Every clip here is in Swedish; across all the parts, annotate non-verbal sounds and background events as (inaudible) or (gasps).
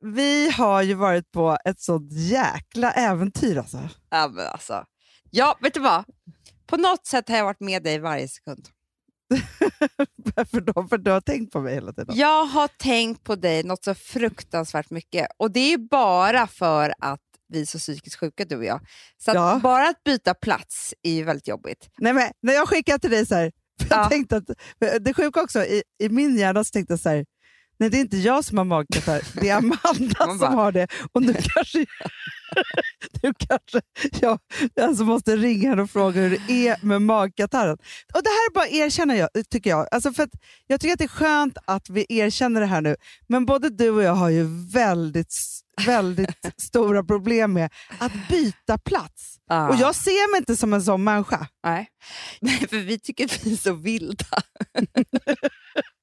vi har ju varit på ett sånt jäkla äventyr alltså. Ja, men alltså. Ja, vet du vad? På något sätt har jag varit med dig varje sekund. (laughs) för, då, för du har tänkt på mig hela tiden. Jag har tänkt på dig något så fruktansvärt mycket och det är bara för att vi är så psykiskt sjuka du och jag. Så att Ja. bara att byta plats är ju väldigt jobbigt. Nej, men, när jag skickade till dig så här, (laughs) jag Ja. tänkte att, det sjuka också, i, i min hjärna så tänkte jag så här, nej det är inte jag som har magkatarr, det är Amanda Man som har det. Och nu kanske, (laughs) nu kanske jag alltså måste ringa henne och fråga hur det är med magkatarren. Och det här är bara erkänna jag, tycker jag. Alltså för jag tycker att det är skönt att vi erkänner det här nu, men både du och jag har ju väldigt, väldigt (laughs) stora problem med att byta plats. Och jag ser mig inte som en sån människa. Nej. (laughs) Nej, för vi tycker att vi är så vilda.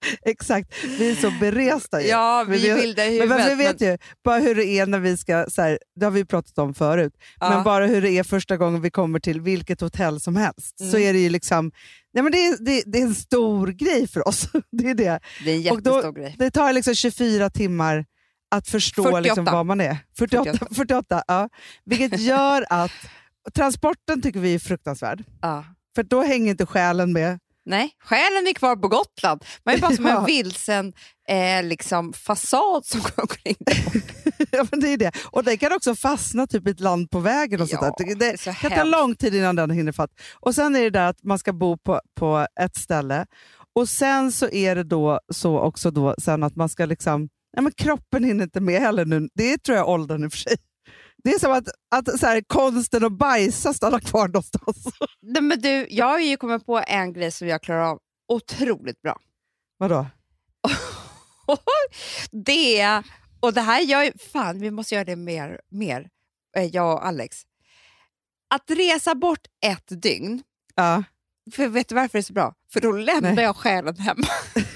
(laughs) Exakt, vi är så beresta ju. Ja, vi Vi vilda i Men huvudet. fast vi vet ju bara hur det är när vi ska, så här, det har vi pratat om förut, ja. men bara hur det är första gången vi kommer till vilket hotell som helst. Så Mm. är det ju liksom, nej men det, är, det, det är en stor grej för oss. (laughs) det, är det. det är en och då- jättestor grej. det tar liksom 24 timmar att förstå 48. liksom vad man är. 48, 48. 48. ja. Vilket gör att transporten tycker vi är fruktansvärd. Ja. För då hänger inte själen med. Nej, själen är kvar på Gotland. Man är bara som en vilsen eh, liksom, fasad som går omkring. (laughs) ja, men det är det. Och den kan också fastna typ i ett land på vägen. Och Ja, sånt där. Det, är så kan ta lång tid innan den hinner fatt. Och sen är det där att man ska bo på, på ett ställe. Och sen så är det då så också då sen att man ska liksom, ja, men kroppen hinner inte med heller nu. Det tror jag åldern i och för sig. Det är som att, att så här, konsten att bajsa stannar kvar någonstans. (laughs) Nej, men du, jag har ju kommit på en grej som jag klarar av otroligt bra. Vadå? (laughs) det och det här gör fan vi måste göra det mer, mer eh, jag och Alex. Att resa bort ett dygn, Ja. för vet du varför det är så bra? För då lämnar Nej. jag själen hemma. (laughs)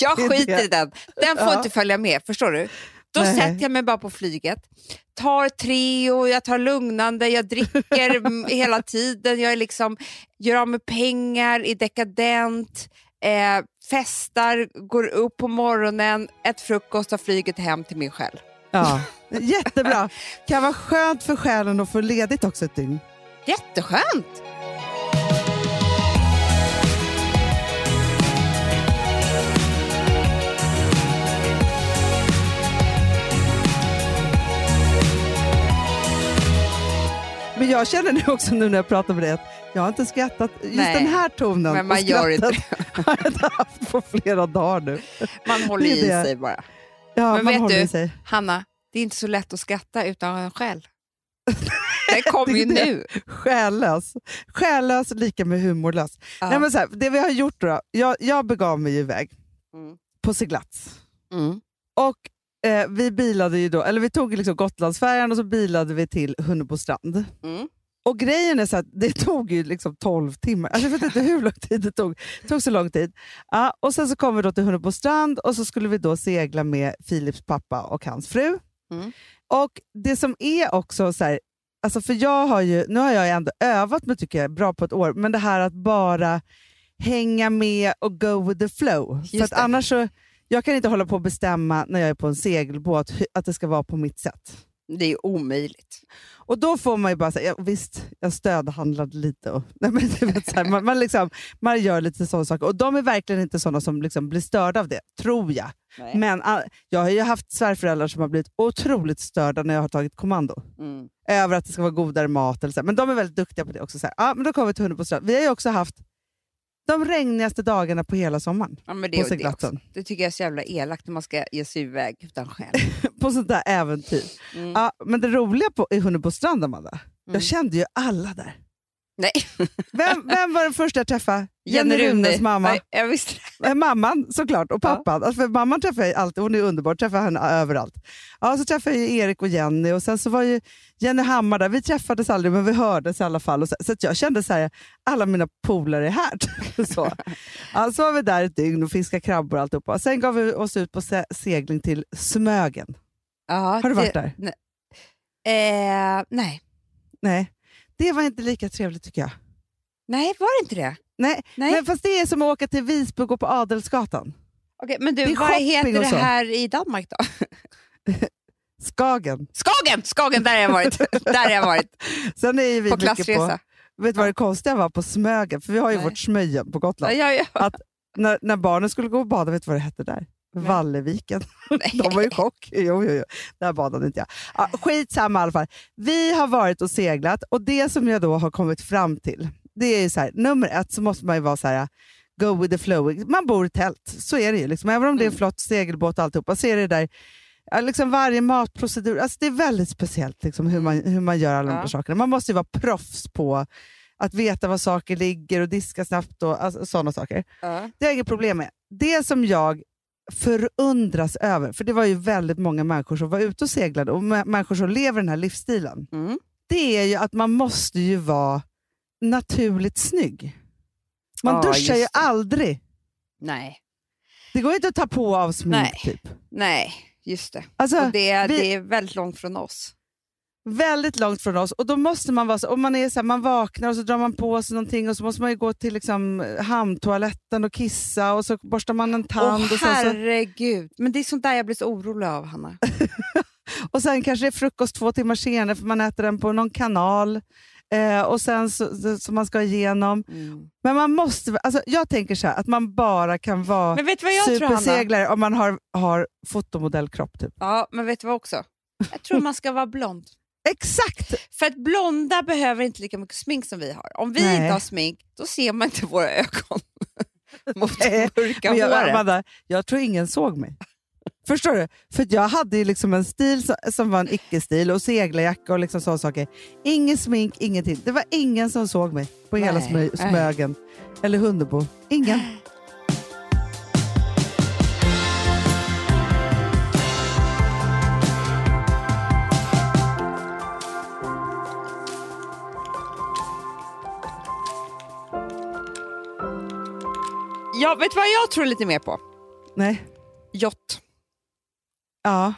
jag skiter i den, den får Ja. inte följa med, förstår du? Då Nej. sätter jag mig bara på flyget, tar Treo, jag tar lugnande, jag dricker (laughs) hela tiden, jag är liksom, gör av med pengar, är dekadent, eh, festar, går upp på morgonen, ett frukost, tar flyget hem till min själ. ja. (laughs) Jättebra. Kan vara skönt för själen att få ledigt också ett dygn. Jätteskönt! Men jag känner nu också nu när jag pratar med dig att jag har inte skrattat just Nej, den här tonen. men man gör inte (laughs) har jag inte haft på flera dagar nu. Man håller i sig bara. Ja, Men man vet du-. Hanna, det är inte så lätt att skratta utan en själ. (laughs) Den kommer ju nu. Själlös. Själlös lika med humorlös. Ja. Nej, men så här, det vi har gjort då, jag, jag begav mig iväg Mm. på seglats. Mm. Och eh, vi bilade ju då, eller vi tog liksom Gotlandsfärjan och så bilade vi till Hunnebostrand. Mm. Och grejen är så att det tog ju liksom 12 timmar. Alltså jag vet inte hur lång tid det tog. Det tog så lång tid. Ja, och sen så kom vi då till Hunnebostrand och så skulle vi då segla med Philips pappa och hans fru. Mm. Och det som är också så här, alltså för jag har ju, nu har jag ändå övat mig tycker jag, bra på ett år, men det här att bara hänga med och go with the flow. Just för annars så, jag kan inte hålla på och bestämma när jag är på en segelbåt att det ska vara på mitt sätt. Det är omöjligt. Och då får man ju bara säga, ja, visst, jag stödhandlade lite. Och, (laughs) nej, men vet, så här, man, man, liksom, man gör lite sådana saker. Och de är verkligen inte sådana som liksom blir störda av det, tror jag. Men ah, jag har ju haft svärföräldrar som har blivit otroligt störda när jag har tagit kommando. Mm. Över att det ska vara godare mat. Eller så. här. Men de är väldigt duktiga på det också. Så här, ah, men då kommer vi till Hunden på strand. Vi har ju också haft de regnigaste dagarna på hela sommaren. Ja, men det, På det, också. det tycker jag är så jävla elakt när man ska ge sig iväg utan själ. (laughs) på sånt där äventyr. Mm. Ja, men det roliga på, i Hunden på strand, Amanda, Mm. jag kände ju alla där. Nej. (laughs) Vem, vem var den första jag träffade? Jenny Jenny Runes Rune. mamma. Nej, jag visste det. Eh, Mamman såklart, och pappan. Alltså, för mamman träffar jag alltid, hon är underbar, träffar henne överallt. Ja, så träffade jag Erik och Jenny och sen så var ju Jenny Hammar där. Vi träffades aldrig men vi hördes i alla fall. Och så så att jag kände så här, alla mina polare är här. (laughs) så. Ja, så var vi där ett dygn och fiskade krabbor och alltihopa. Sen gav vi oss ut på se- segling till Smögen. Ja, Har du varit där? Nej. Eh, nej. Nej, det var inte lika trevligt tycker jag. nej, var det inte det? Nej, Nej. Men fast det är som att åka till Visby och gå på Adelsgatan. Okej, men du, vad heter det här i Danmark då? (laughs) Skagen. Skagen! Skagen, där har jag varit. där har jag varit. (laughs) Sen är vi På klassresa. på... Vet du vad det konstiga var på Smögen? För vi har ju Nej. vårt Smögen på Gotland. Ja, ja, ja. När, när barnen skulle gå och bada, vet du vad det hette där? Valleviken. (laughs) (laughs) De var ju chock. Jo, jo, jo. Där badade inte jag. Ja, skitsamma i alla fall. Vi har varit och seglat och det som jag då har kommit fram till, det är ju så här, nummer ett så måste man ju vara så här, go with the flow. Man bor i tält, så är det ju. Liksom. Även om det är en Mm. flott segelbåt och alltihopa, så är det där liksom varje matprocedur, alltså det är väldigt speciellt liksom, hur, man, hur man gör alla de Ja. där sakerna. Man måste ju vara proffs på att veta var saker ligger och diska snabbt och alltså, sådana saker. Ja. Det har jag inget problem med. Det som jag förundras över, för det var ju väldigt många människor som var ute och seglade och mä- människor som lever den här livsstilen, Mm. det är ju att man måste ju vara naturligt snygg. Man Ja, duschar ju aldrig. Nej. Det går inte att ta på av smink. Nej. Typ. Nej, just det. Alltså, Och det, vi- det är väldigt långt från oss. Väldigt långt från oss. Och då måste man vara så, om man, är så här, man vaknar och så drar man på sig någonting och så måste man ju gå till liksom, hamntoaletten och kissa och så borstar man en tand. Åh och, så, herregud. Men det är sånt där jag blir så orolig av, Hanna. (laughs) och sen kanske det är frukost två timmar senare för man äter den på någon kanal. Eh, och sen så man ska igenom. Mm. Men man måste, alltså, jag tänker så här, att man bara kan vara jag tror, superseglare om man har, har fotomodellkropp. Typ. Ja, men vet du vad också? Jag tror man ska vara blond. Exakt! För att blonda behöver inte lika mycket smink som vi har. Om vi Nej. inte har smink, då ser man inte våra ögon (laughs) mot det mörka jag, håret. Amanda, jag tror ingen såg mig. Förstår du? För jag hade ju liksom en stil som, som var en icke-stil och seglarjacka och liksom sådana saker. Ingen smink, ingenting. Det var ingen som såg mig på hela Nej, smö, nej. Smögen. Eller Hunnebo. Ingen. (gasps) (laughs) Ja, vet du vad jag tror lite mer på? Nej. Jott. Ja.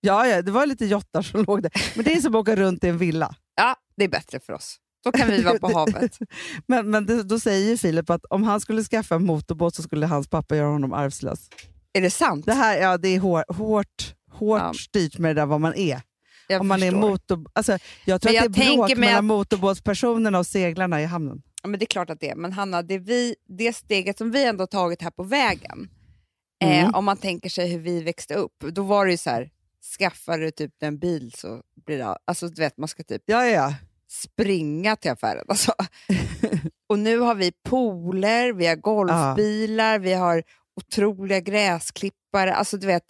Ja, ja, det var lite jottar som (laughs) låg där. Men det är som att åka runt i en villa. Ja, det är bättre för oss. Då kan vi vara på (laughs) havet. Men, men det, då säger ju Filip att om han skulle skaffa en motorbåt så skulle hans pappa göra honom arvslös. Är det sant? Det här ja, det är hår, hårt, hårt Ja. styrt med det där vad man är. Jag om man är motor, alltså, jag tror Men att jag det är bråk mellan att- motorbåtspersonerna och seglarna i hamnen. Ja, men det är klart att det är. Men Hanna, det, vi, det steget som vi ändå tagit här på vägen, Mm. eh, om man tänker sig hur vi växte upp, då var det ju så här, skaffar du typ en bil så blir det... Alltså du vet, man ska typ Ja, ja, ja. springa till affären. Alltså. (laughs) och nu har vi pooler, vi har golfbilar, vi har otroliga gräsklippare. Alltså du vet,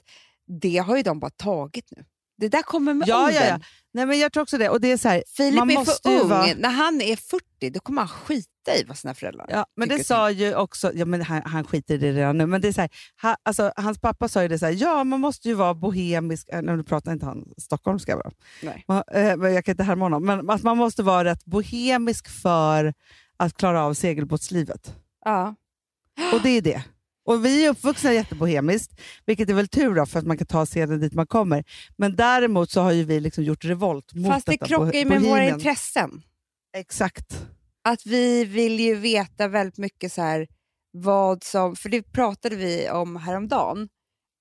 det har ju de bara tagit nu. Det där kommer med Ja, ja, åldern. ja. Nej, men jag tror också det. Och det är så här, Filip man är måste för ung. vara- När han är 40 då kommer han skita i vad sina föräldrar Ja, men det sa ju också, ja, men han, han skiter i det redan nu, men det är så här, ha, alltså, hans pappa sa ju det så här, ja man måste ju vara bohemisk, äh, nu pratar inte han stockholmska bra. Nej. Man, eh, men jag kan inte härma honom, men att man måste vara rätt bohemisk för att klara av segelbåtslivet. Ja. Och det är det. Och vi är uppvuxna jättebohemiskt, vilket är väl tur då, för att man kan ta sedan dit man kommer. Men däremot så har ju vi liksom gjort revolt mot Fast det krockar ju med våra intressen. Exakt. Att vi vill ju veta väldigt mycket så här vad som, för det pratade vi om häromdagen,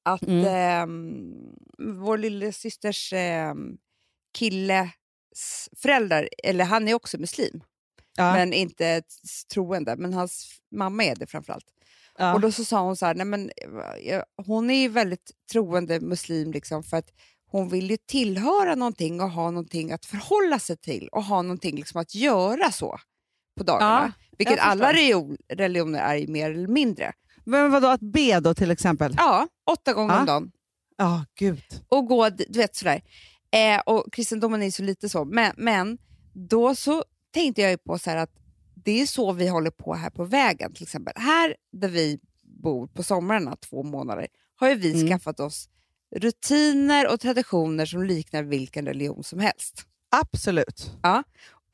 att Mm. ehm, vår lilla systers ehm, killes föräldrar, eller han är också muslim, Ja. men inte troende, men hans mamma är det framförallt. Ja. Och då så sa hon så här, nej men, eh, hon är ju väldigt troende muslim liksom för att hon vill ju tillhöra någonting och ha någonting att förhålla sig till och ha någonting liksom att göra så på dagarna. Vilket jag alla religioner är mer eller mindre. Men vadå, att be då till exempel? Ja, åtta gånger Ja. om dagen. Ja, gud. Och gå, du vet sådär. Eh, och kristendomen är ju så lite så. Men, men då så tänkte jag ju på så här att det är så vi håller på här på vägen till exempel. Här där vi bor på somrarna, två månader, har ju vi Mm. skaffat oss rutiner och traditioner som liknar vilken religion som helst. Absolut.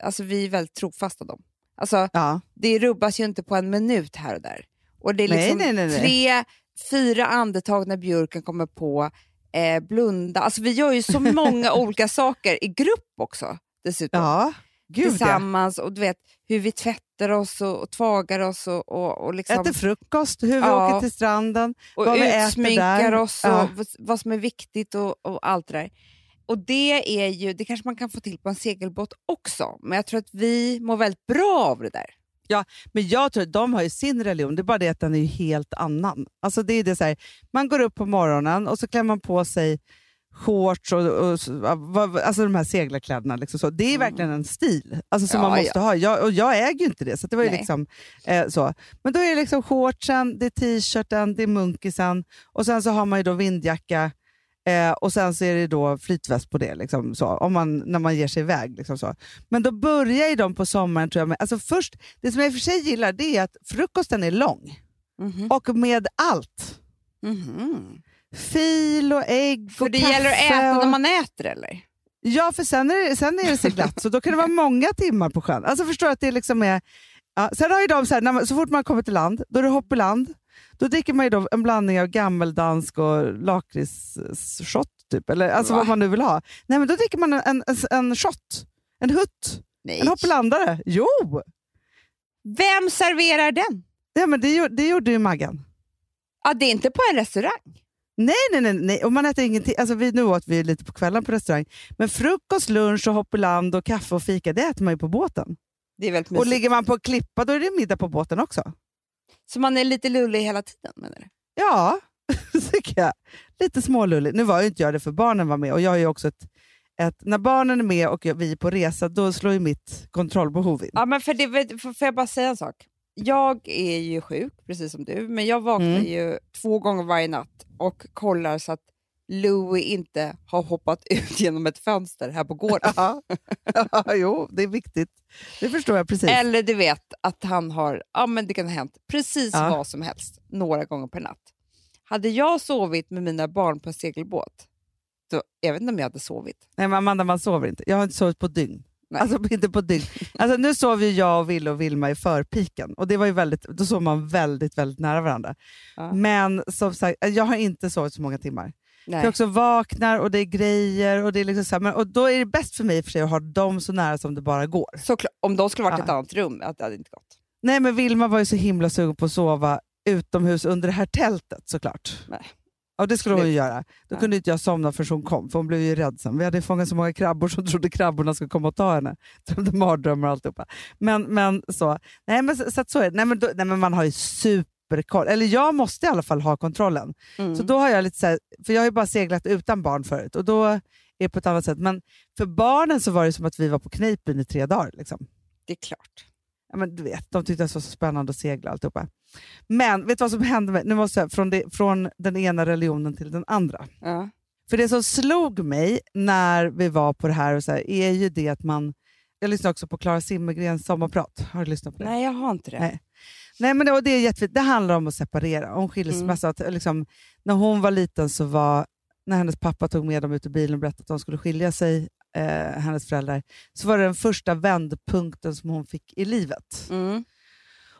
Alltså vi är väldigt trofasta dem. Alltså Ja. det rubbas ju inte på en minut här och där. Och det är liksom nej, nej, nej. tre, fyra andetag när björken kommer på, eh, blunda. Alltså vi gör ju så (laughs) många olika saker i grupp också dessutom. ja. Gud, ja. tillsammans och du vet hur vi tvättar oss och, och tvagar oss och, och, och, liksom, Äter frukost, hur vi Ja. åker till stranden. och vad vi äter där. oss och Ja. vad, vad som är viktigt och, och allt det där. Och det är ju, det kanske man kan få till på en segelbåt också, men jag tror att vi mår väldigt bra av det där. Men jag tror att de har ju sin religion, det är bara det att den är helt annan. Alltså det är det så här, man går upp på morgonen och så klär man på sig shorts och, och vad- alltså de här seglarkläderna. Liksom så. Det är verkligen en stil alltså som Ja, man måste ha. Jag, och jag äger ju inte det. Så det var ju Nej. liksom, eh, så. Men då är det liksom shortsen, det är t-shirten, det är munkisen och sen så har man ju då vindjacka eh, och sen så är det då flytväst på det liksom, så, om man, när man ger sig iväg. Liksom, så. Men då börjar ju de på sommaren, tror jag, med, alltså först, det som jag i och för sig gillar det är att frukosten är lång Mhm. och med allt. Mhm. Fil och ägg och För det kaffe. gäller att äta och... när man äter eller? Ja, för sen är, det, sen är det seglats och då kan det vara många timmar på sjön. Alltså förstår att det liksom är... Ja, sen har ju de så, här, man, så fort man kommer till land, då är det hopp i land. Då dricker man ju då en blandning av gammeldansk och lakritsshot, typ. Eller alltså Va? vad man nu vill ha. Nej, men då dricker man en, en, en shot. En hutt. Nej. En hoppelandare. Jo! Vem serverar den? Ja, men det, det gjorde ju Maggan. Ja, det är inte på en restaurang. Nej, nej, nej, nej. Och man äter ingenting. Alltså vi, nu åt vi lite på kvällen på restaurang. Men frukost, lunch, och hopp i land och kaffe och fika, det äter man ju på båten. Det är väldigt Och mysigt. ligger man på klippa, då är det middag på båten också. Så man är lite lullig hela tiden menar du? Ja, (laughs) tycker jag. Lite smålullig. Nu var ju inte jag det för barnen var med och jag ju också ett, ett när barnen är med och vi är på resa, då slår ju mitt kontrollbehov in. Ja, men för det, får får jag bara säga en sak? Jag är ju sjuk, precis som du, men jag vaknar Mm. ju två gånger varje natt och kollar så att Louie inte har hoppat (laughs) ut genom ett fönster här på gården. Ja. jo, det är viktigt. Det förstår jag precis. Eller du vet att han har, ja men det kan ha hänt precis Ja. vad som helst, några gånger per natt. Hade jag sovit med mina barn på en segelbåt, då, jag vet inte om jag hade sovit. Nej, men Amanda, man sover inte. Jag har inte sovit på dygn. Nej. Alltså inte på dygn. Alltså, nu sov ju jag, och Ville och Vilma i förpiken och det var ju väldigt, då sov man väldigt, väldigt nära varandra. Ja. Men som sagt, jag har inte sovit så många timmar. Nej. Jag också vaknar och det är grejer och det är liksom så här, men, och då är det bäst för mig för sig att ha dem så nära som det bara går. Såklart, om de skulle varit i Ja. ett annat rum, att det hade inte gått. Nej men Vilma var ju så himla sugen på att sova utomhus under det här tältet såklart. Nej. Ja, det skulle hon ju göra. Då Ja. kunde inte jag somna förrän hon kom, för hon blev ju rädd sen. Vi hade fångat så många krabbor som trodde krabborna skulle komma och ta henne. (laughs) Drömde mardrömmar och alltihopa. Men, men så. Nej men, så, så är det. Nej, men, då, nej, men man har ju superkoll. Eller jag måste i alla fall ha kontrollen. Mm. Så då har jag lite så här, för jag har ju bara seglat utan barn förut och då är det på ett annat sätt. Men för barnen så var det som att vi var på Kneipen i tre dagar. Liksom. Det är klart. Ja, men du vet, de tyckte det var så spännande att segla alltihopa. Men vet du vad som hände? Med, nu måste jag, från, det, från den ena religionen till den andra. Ja. För det som slog mig när vi var på det här, och så här är ju det att man... Jag lyssnade också på Clara Zimmergrens sommarprat. Har du lyssnat på det? Nej, jag har inte det. Nej. Nej, men det, och det är jättefint. Det handlar om att separera, om skilsmässa. Att, liksom, när hon var liten så var, när hennes pappa tog med dem ut ur bilen och berättade att de skulle skilja sig, eh, hennes föräldrar, så var det den första vändpunkten som hon fick i livet. Mm.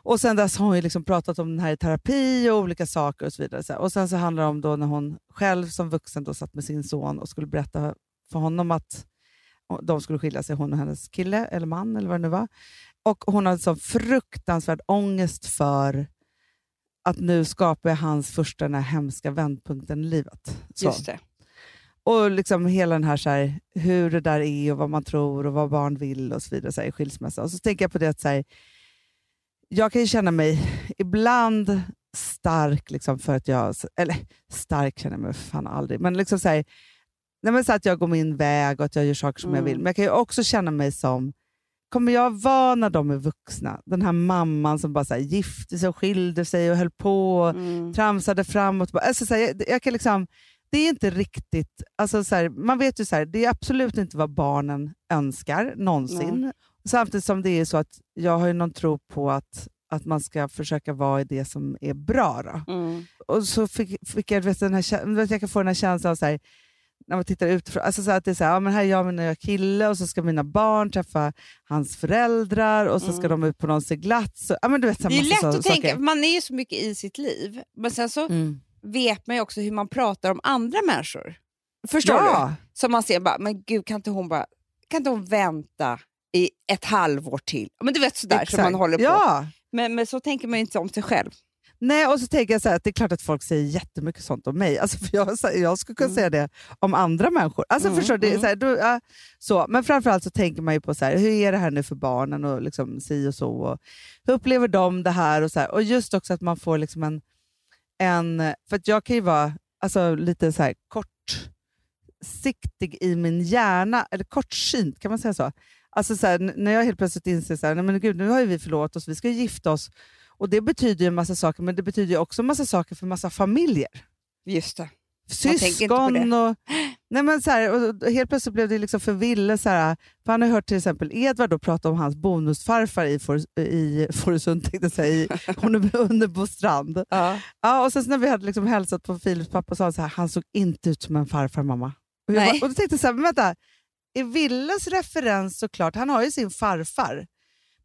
Och sen dess har hon liksom pratat om den här i terapi och olika saker och så vidare. Och sen så handlar det om då när hon själv som vuxen då satt med sin son och skulle berätta för honom att de skulle skilja sig, hon och hennes kille eller man eller vad det nu var. Och hon hade så fruktansvärd ångest för att nu skapar jag hans första den här hemska vändpunkten i livet. Så. Just det. Och liksom hela den här, så här, hur det där är och vad man tror och vad barn vill och så vidare så här, i skilsmässa. Och så tänker jag på det att så här, jag kan ju känna mig ibland stark liksom för att jag, eller stark känner jag mig fan aldrig, men liksom så här, nej men så att jag går min väg och att jag gör saker som jag Mm. vill. Men jag kan ju också känna mig som, kommer jag vara när de är vuxna? Den här mamman som bara så här, gifte sig och skilde sig och höll på och Mm. tramsade framåt. Alltså, så här, jag, jag kan liksom, det är inte riktigt... Alltså, så här, man vet ju så här, det är absolut inte vad barnen önskar någonsin. Samtidigt som det är så att jag har ju någon tro på att, att man ska försöka vara i det som är bra. Mm. Och så fick, fick jag, vet, den här, vet, jag kan få den här känslan av så här, när man tittar utifrån, alltså så att det är så här, ja, men här är jag med nya kille och så ska mina barn träffa hans föräldrar och så ska Mm. de ut på någon seglats. Och- Ja, men du vet, så här Det är lätt så- att tänka, saker. man är ju så mycket i sitt liv, men sen så Mm. Vet man ju också hur man pratar om andra människor. Förstår du? Ja, Som man ser, bara, men gud kan inte hon bara kan inte hon vänta i ett halvår till. Men du vet sådär som Exakt. man håller på. Ja. Men, men så tänker man ju inte om sig själv. Nej, och så tänker jag så här, att det är klart att folk säger jättemycket sånt om mig. Alltså, (laughs) för jag, jag skulle kunna Mm. säga det om andra människor. Alltså, Mm, förstår du? Det mm. så här, då, ja, så. Men framförallt så tänker man ju på så här, hur är det här nu för barnen och liksom si och så. Och hur upplever de det här? Och, så här. och just också att man får liksom en en för att jag kan ju vara alltså, lite så här kortsiktig i min hjärna, eller kortsynt, kan man säga så? Alltså så här, när jag helt plötsligt inser så här, nej men gud, nu har ju vi förlåt oss, vi ska gifta oss. Och Det betyder ju en massa saker, men det betyder ju också en massa saker för en massa familjer. Just det. Syskon och... Nej men så här, och helt plötsligt blev det liksom för Ville. Så här, för han har hört till exempel Edvard då prata om hans bonusfarfar i, For, i Fårösund, tänkte jag säga, i (laughs) Hunnebostrand. Ja. Ja, och sen när vi hade liksom hälsat på Filips pappa sa han så här, han såg inte ut som en farfar mamma. Och, jag bara, och då tänkte jag så här, men vänta, är Villes referens såklart, han har ju sin farfar,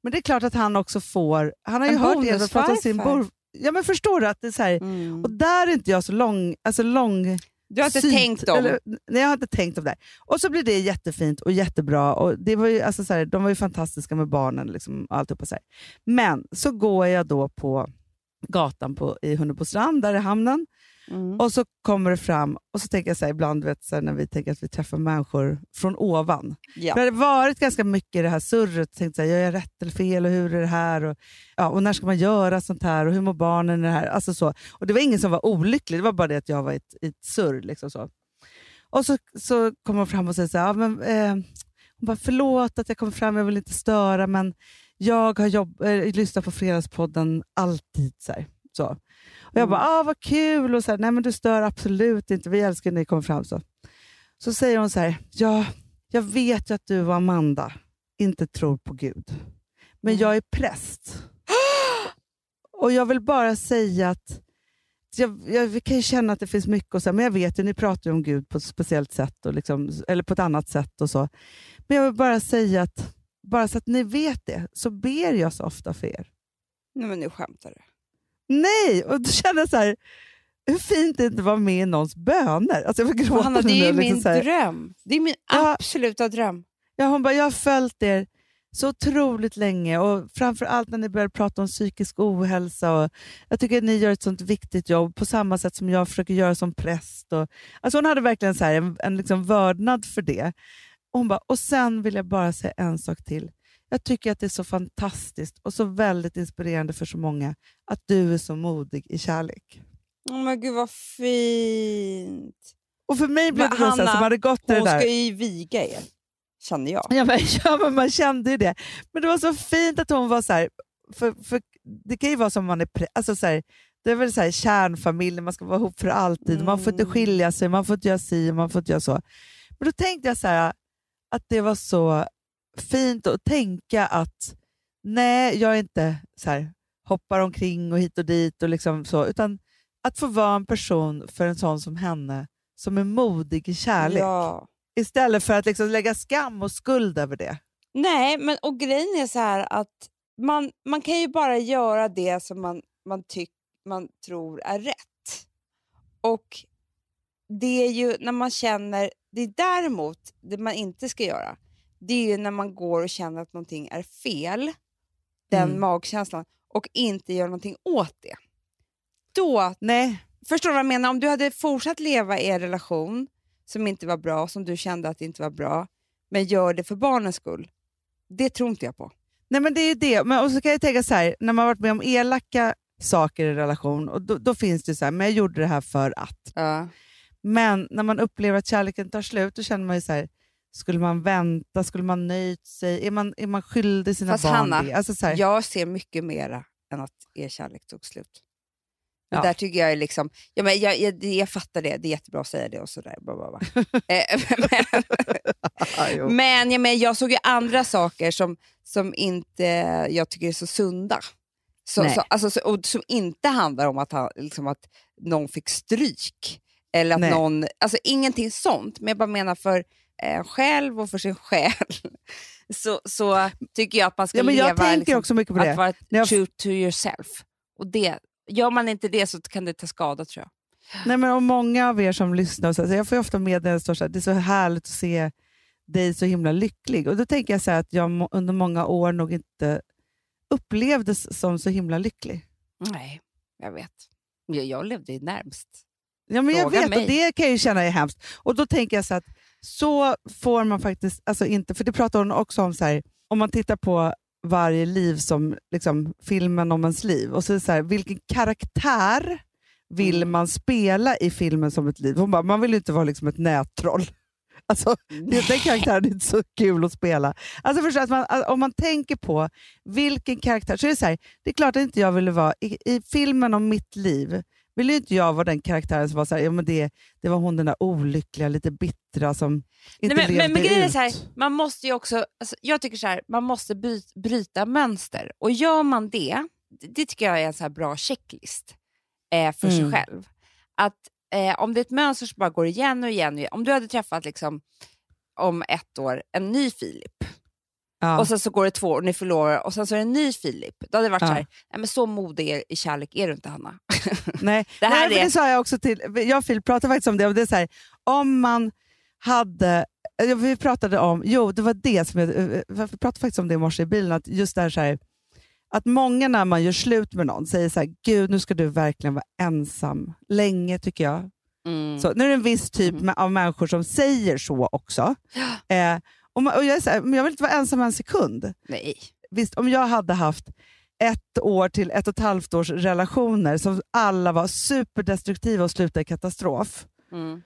men det är klart att han också får, han har ju En hört Edvard prata om sin bor... Ja men förstår du att det är så här, Mm. och där är inte jag så lång, alltså lång Du har inte synt- tänkt om? Eller, nej, jag har inte tänkt om det. här. Och så blir det jättefint och jättebra. Och det var ju, alltså, så här, de var ju fantastiska med barnen. Liksom, alltihopa, så här. Men så går jag då på gatan på, i Hunnebostrand, där är hamnen. Mm. Och så kommer det fram, och så tänker jag så här, ibland vet, så här, när vi tänker att vi träffar människor från ovan. Ja. För det har varit ganska mycket i det här surret. Tänkt så här, gör jag rätt eller fel och hur är det här? Och, ja, och när ska man göra sånt här? Och hur mår barnen det här? Alltså så. Och det var ingen som var olycklig, det var bara det att jag var i ett, i ett surr. Liksom så. Och så, så kommer hon fram och säger så här, ja, men, eh, hon bara, förlåt att jag kom fram, jag vill inte störa, men jag har jobb, eh, lyssnat på Fredagspodden alltid. Så här. Så. Och jag Mm. bara, ah, vad kul! Och så här, Nej men du stör absolut inte, vi älskar när ni kommer fram. Så, så säger hon så här, ja, jag vet ju att du och Amanda inte tror på Gud, men Mm. jag är präst. (gasps) Och jag vill bara säga att jag, jag kan ju känna att det finns mycket, och så, här, men jag vet ju, ni pratar om Gud på ett speciellt sätt, och liksom, eller på ett annat sätt. och så. Men jag vill bara säga att, bara så att ni vet det, så ber jag så ofta för er. Nej, men nu skämtar du. Nej! Och då känner jag så här, hur fint det inte var med i någons böner. Alltså jag får Hanna, det nu är jag liksom min här- dröm. Det är min Ja. absoluta dröm. Ja, hon bara, jag har följt er så otroligt länge och framför allt när ni började prata om psykisk ohälsa. Och jag tycker att ni gör ett sånt viktigt jobb på samma sätt som jag försöker göra som präst. Och, alltså hon hade verkligen så en, en liksom vördnad för det. Och, hon bara, och sen vill jag bara säga en sak till. Jag tycker att det är så fantastiskt och så väldigt inspirerande för så många att du är så modig i kärlek. Oh, men gud vad fint. Och för mig blev Men det Hanna, som hade gått det Hon där. ska ju viga er, känner jag. Ja men, (laughs) ja, men man kände ju det. Men det var så fint att hon var så här, för, för det kan ju vara som man är, alltså så här, det är väl så här kärnfamilj, man ska vara ihop för alltid, man får inte Mm. skilja sig, man får inte göra si, man får inte göra så. Men då tänkte jag så här, att det var så fint att tänka att nej, jag är inte så här, hoppar omkring och hit och dit, och liksom så, utan att få vara en person för en sån som henne som är modig i kärlek. Ja. Istället för att liksom lägga skam och skuld över det. Nej, men och grejen är så här att man, man kan ju bara göra det som man, man, tyck, man tror är rätt. Och det är ju när man känner, det är däremot det man inte ska göra, det är ju när man går och känner att någonting är fel, den Mm. magkänslan, och inte gör någonting åt det. Då, Nej, förstår du vad jag menar? Om du hade fortsatt leva i en relation som inte var bra, som du kände att det inte var bra, men gör det för barnens skull, det tror inte jag på. Nej men det är det. Men, och så kan jag tänka så här, när man varit med om elaka saker i relation, och då, då finns det så här, men jag gjorde det här för att. Ja. Men när man upplever att kärleken tar slut, då känner man ju så här, skulle man vänta, skulle man nöjt sig, är man, är man skyldig sina Fast barn Hanna, det? Alltså så här, Jag ser mycket mera än att er kärlek tog slut. Ja. där tycker jag är liksom, ja, men jag, jag, jag fattar det, det är jättebra att säga det och sådär. (laughs) Eh, (laughs) men, men, ja, men jag såg ju andra saker som, som inte jag tycker är så sunda. Så, så, alltså, så, och som inte handlar om att, han, liksom att någon fick stryk. Eller att Nej. någon, alltså ingenting sånt, men jag bara menar för eh, själv och för sin själ (laughs) så, så tycker jag att man ska ja, men leva jag tänker liksom, också mycket på att det. vara När jag- true to yourself. Och det, gör man inte det så kan det ta skada tror jag. Nej, men och många av er som lyssnar, så, jag får ofta med när det står så här, det är så härligt att se dig så himla lycklig. Och Då tänker jag så att jag under många år nog inte upplevdes som så himla lycklig. Nej, jag vet. Jag, jag levde ju närmst. Ja, men jag vet mig. och det kan jag ju känna är hemskt. Och då tänker jag så att så får man faktiskt, alltså inte, för det pratar hon också om, så här, om man tittar på varje liv som liksom, filmen om ens liv, och så är så här, vilken karaktär vill Mm. man spela i filmen som ett liv? Hon bara, man vill inte vara liksom ett nättroll. (laughs) Alltså, det, den karaktären är inte så kul att spela. Alltså förstår, att man, om man tänker på vilken karaktär, så är det så här, det är klart att inte jag ville vara, i, i filmen om mitt liv, ville inte jag vara den karaktären som var så här, ja, men det, det var hon den där olyckliga, lite bittra som inte Nej, men, men, levde men grejen är ut. så här, man måste ju också, alltså, jag tycker så här, man måste by, bryta mönster. Och gör man det, det, tycker jag är en så här bra checklist eh, för Mm. sig själv. Att eh, om det är ett mönster som bara går igen och igen, och igen om du hade träffat liksom, om ett år en ny Filip ja. och sen så går det två år och ni förlorar och sen så är det en ny Filip. Då hade det varit Ja. så här, nej, men så modig är- i kärlek är du inte Hanna. (laughs) Nej, Det här Nej, är- det sa jag också till, jag och Filip pratade faktiskt om det, och det är så här, om man hade, ja, vi pratade om, jo det var det som jag, eh, vi pratade faktiskt om det i morse i bilen, att just det här, så här att många när man gör slut med någon säger så här, gud nu ska du verkligen vara ensam länge tycker jag. Mm. Så, nu är det en viss typ Mm. av människor som säger så också. Eh, och man, och jag, är så här, men jag vill inte vara ensam en sekund. Nej. Visst, om jag hade haft ett år till ett och ett halvt års relationer som alla var superdestruktiva och slutade i katastrof. Mm.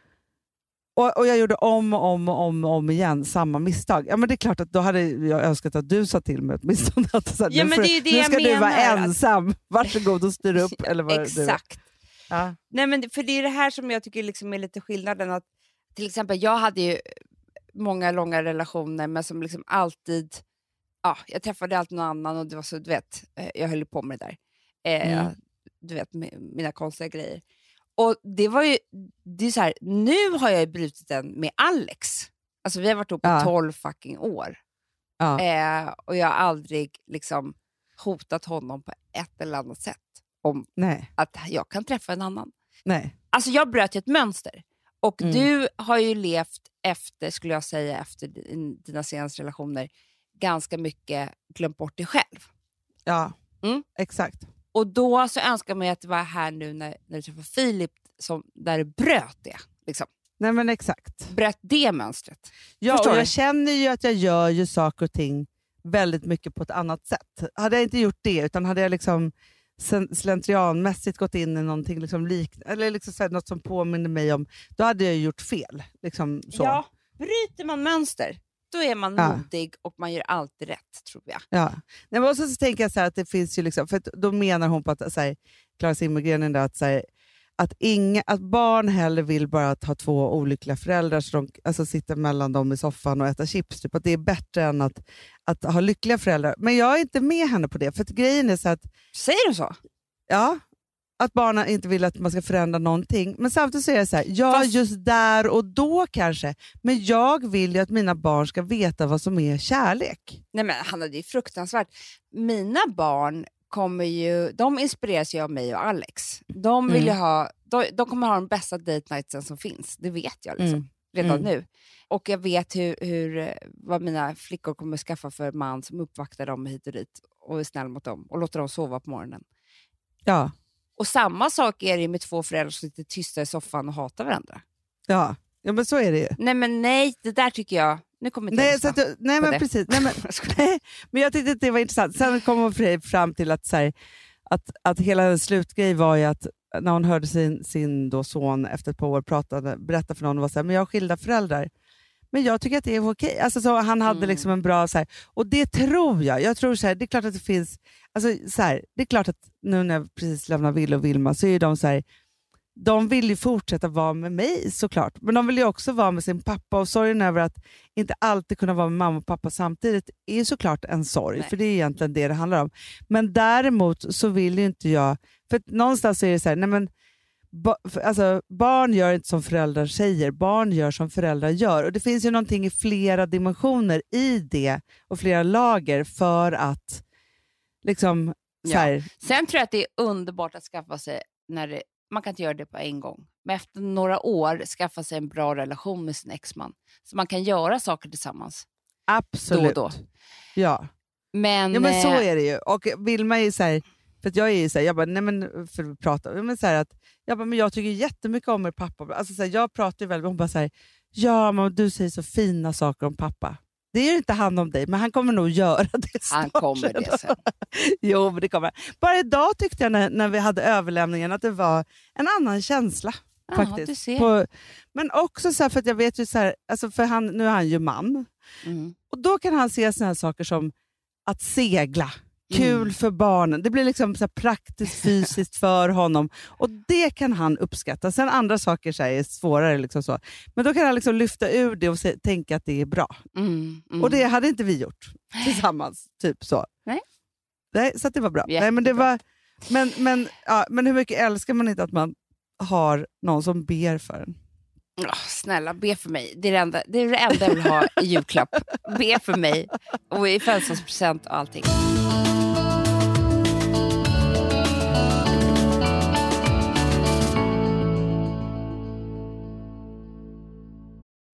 Och, och jag gjorde om och om och om, om igen samma misstag. Ja, men det är klart att då hade jag önskat att du sa till mig åtminstone (laughs) att så här, Ja, nu, men det är det nu jag ska du vara menar, ensam. Varsågod och styr upp. (laughs) eller vad. Exakt. Ja. Nej, men för det är det här som jag tycker liksom är lite skillnaden. Att, till exempel, jag hade ju många långa relationer, men som liksom alltid... Ja, jag träffade alltid någon annan och det var så, du vet, eh, jag höll på med det där. Eh, Mm. Du vet, mina konstiga grejer. Och det var ju, det är så här, nu har jag brutit den med Alex. Alltså vi har varit ihop i Ja. 12 fucking år. Ja. Eh, och jag har aldrig liksom hotat honom på ett eller annat sätt om Nej, att jag kan träffa en annan. nej. Alltså jag bröt ju ett mönster. Och Mm. du har ju levt efter, skulle jag säga, efter din- dina senaste relationer, ganska mycket glömt bort dig själv. Ja, Mm. exakt. Och då så önskar man ju att det var här nu när, när du träffade Filip, som, där du bröt det. Liksom. Nej men exakt. Bröt det mönstret. Ja, Förstår och du? jag känner ju att jag gör ju saker och ting väldigt mycket på ett annat sätt. Hade jag inte gjort det, utan hade jag liksom slentrianmässigt gått in i någonting liksom lik, eller liksom så här, något som påminner mig om, då hade jag gjort fel. Liksom så. Ja, bryter man mönster, då är man Ja. modig och man gör alltid rätt, tror jag. Ja. Nej, men också så tänker jag så att det finns ju, liksom, för då menar hon på att så här, Klara Zimmergren, att, så här, att, inga, att barn hellre vill bara ha två olyckliga föräldrar så de alltså, sitter mellan dem i soffan och äta chips. Typ. Att det är bättre än att, att ha lyckliga föräldrar. Men jag är inte med henne på det. För grejen är så att, Säger du så? ja, att barnen inte vill att man ska förändra någonting. Men samtidigt så är det så här, ja Fast- just där och då kanske. Men jag vill ju att mina barn ska veta vad som är kärlek. Nej men Hanna, det är fruktansvärt. Mina barn kommer ju, de inspireras ju av mig och Alex. De, vill ju Mm. ha, de, de kommer ha de bästa date nightsen som finns, det vet jag liksom, Mm. redan Mm. nu. Och jag vet hur, hur, vad mina flickor kommer skaffa för man som uppvaktar dem hit och dit och är snäll mot dem och låter dem sova på morgonen. Ja, Och samma sak är det med två föräldrar som sitter tysta i soffan och hatar varandra. ja. ja men så är det ju. Nej men nej, det där tycker jag, nu kommer inte jag Nej, att, nej men det. precis. Nej, men, (laughs) nej, men jag tyckte att det var intressant. Sen kom hon fram till att, så här, att, att hela hennes slutgrej var ju att när hon hörde sin, sin då son efter ett par år pratade, berätta för någon och var så här, men jag har skilda föräldrar. Men jag tycker att det är okej. Alltså, så han hade Mm. liksom en bra... Så här, och det tror jag. Jag tror så här, Det är klart att det finns... Alltså, så här, det är klart att nu när jag precis lämnar Ville och Vilma så är de så här, de vill ju fortsätta vara med mig såklart, men de vill ju också vara med sin pappa och sorgen över att inte alltid kunna vara med mamma och pappa samtidigt är ju såklart en sorg, Nej. för det är egentligen det det handlar om. Men däremot så vill ju inte jag, för någonstans är det så här, nej men, ba, alltså, barn gör inte som föräldrar säger, barn gör som föräldrar gör. Och det finns ju någonting i flera dimensioner i det och flera lager för att liksom, så Ja. här, Sen tror jag att det är underbart att skaffa sig när det, man kan inte göra det på en gång. Men efter några år skaffa sig en bra relation med sin exman. Så man kan göra saker tillsammans. Absolut. Då och då. Ja. Men, ja, men så eh, är det ju. Och Vilma är ju så här, för jag är ju så här, jag bara, nej men för att prata, men så att, jag bara, men jag tycker jättemycket om er pappa. Alltså så här, jag pratar ju väldigt, hon bara så här, ja men du säger så fina saker om pappa. Det är ju inte han om dig, men han kommer nog göra det han snart. kommer det sen. (laughs) jo, men det kommer han. Bara idag tyckte jag när, när vi hade överlämningen att det var en annan känsla. Ja, faktiskt. På, men också så här, för att jag vet ju så här, alltså för han, nu är han ju man, Mm. och då kan han se såna här saker som att segla. Kul Mm. för barnen. Det blir liksom så praktiskt (laughs) fysiskt för honom. Och Det kan han uppskatta. Sen andra saker så är svårare. Liksom så. Men då kan han liksom lyfta ur det och se, tänka att det är bra. Mm. Mm. Och det hade inte vi gjort tillsammans. typ så. Nej. Nej, så att det var bra. Jättebra. Nej, men, det var, men, men, ja, men hur mycket älskar man inte att man har någon som ber för en? Åh, snälla, be för mig. Det är det, enda, det är det enda jag vill ha i julklapp. Be för mig. Och i födelsedagspresent och allting.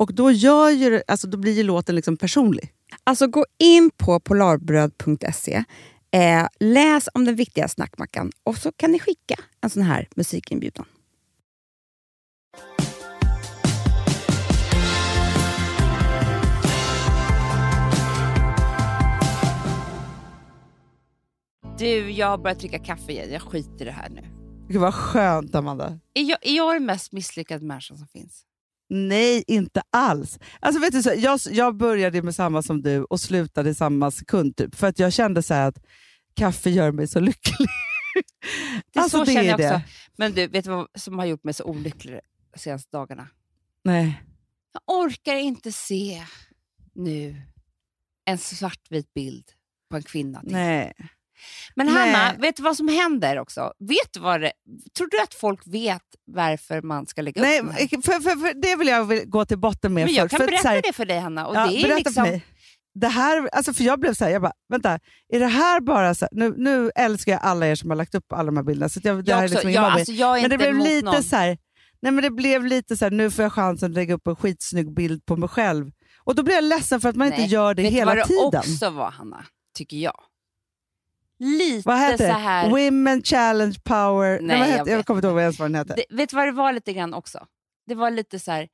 Och då, gör ju, det- alltså, då blir ju låten liksom personlig. Alltså gå in på polarbröd.se, eh, läs om den viktiga snackmackan och så kan ni skicka en sån här musikinbjudan. Du, jag har börjat dricka kaffe igen. Jag skiter i det här nu. Gud vad skönt, Amanda. Är jag, är jag den mest misslyckade människan som finns? Nej, inte alls. Alltså, vet du, så, jag, jag började med samma som du och slutade i samma sekund. Typ, för att jag kände så här att kaffe gör mig så lycklig. Det är Alltså, så det känner jag det. också. Men du, vet du vad som har gjort mig så olycklig de senaste dagarna? Nej. Jag orkar inte se nu en svartvit bild på en kvinna. till. Nej. Men Nej. Hanna, vet du vad som händer också? Vet du vad det, tror du att folk vet varför man ska lägga Nej, upp här? för, för, för det vill jag gå till botten med. Men jag kan för att berätta här- det för dig Hanna. Och Ja, det är berätta liksom, för mig. Det här, alltså för jag blev så här, jag bara, vänta, är det här bara så här, nu, nu älskar jag alla er som har lagt upp alla de här bilderna. Så jag, det Jag, här är också, liksom ingen jag, alltså, jag är Men det blev lite någon. så här, nej men det blev lite så här, nu får jag chansen att lägga upp en skitsnygg bild på mig själv. Och då blir jag ledsen för att man Nej, inte gör det Vet hela du vad tiden. det också var Hanna, tycker jag? Lite Vad heter så det? här... Women challenge power. Nej, Nej, vad jag heter, jag, vet kommer inte ihåg vad ens vad den heter. Det, vet du vad det var lite grann också? Det var lite så här,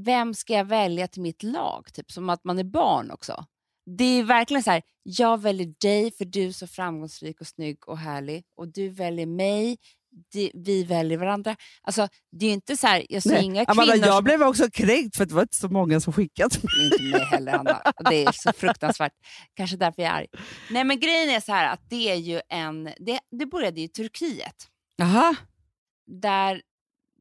vem ska jag välja till mitt lag? Typ som att man är barn också. Det är verkligen så här, jag väljer dig för du är så framgångsrik och snygg och härlig och du väljer mig, di- vi väljer varandra. Alltså, det är inte så här, jag ser Nej. inga Amanda, kvinnor jag blev också kränkt för det var inte så många som skickat. Inte mig heller, Anna. Det är så fruktansvärt. Kanske därför jag är arg. Nej, men grejen är så här att det är ju en... Det, det började i Turkiet. Jaha. där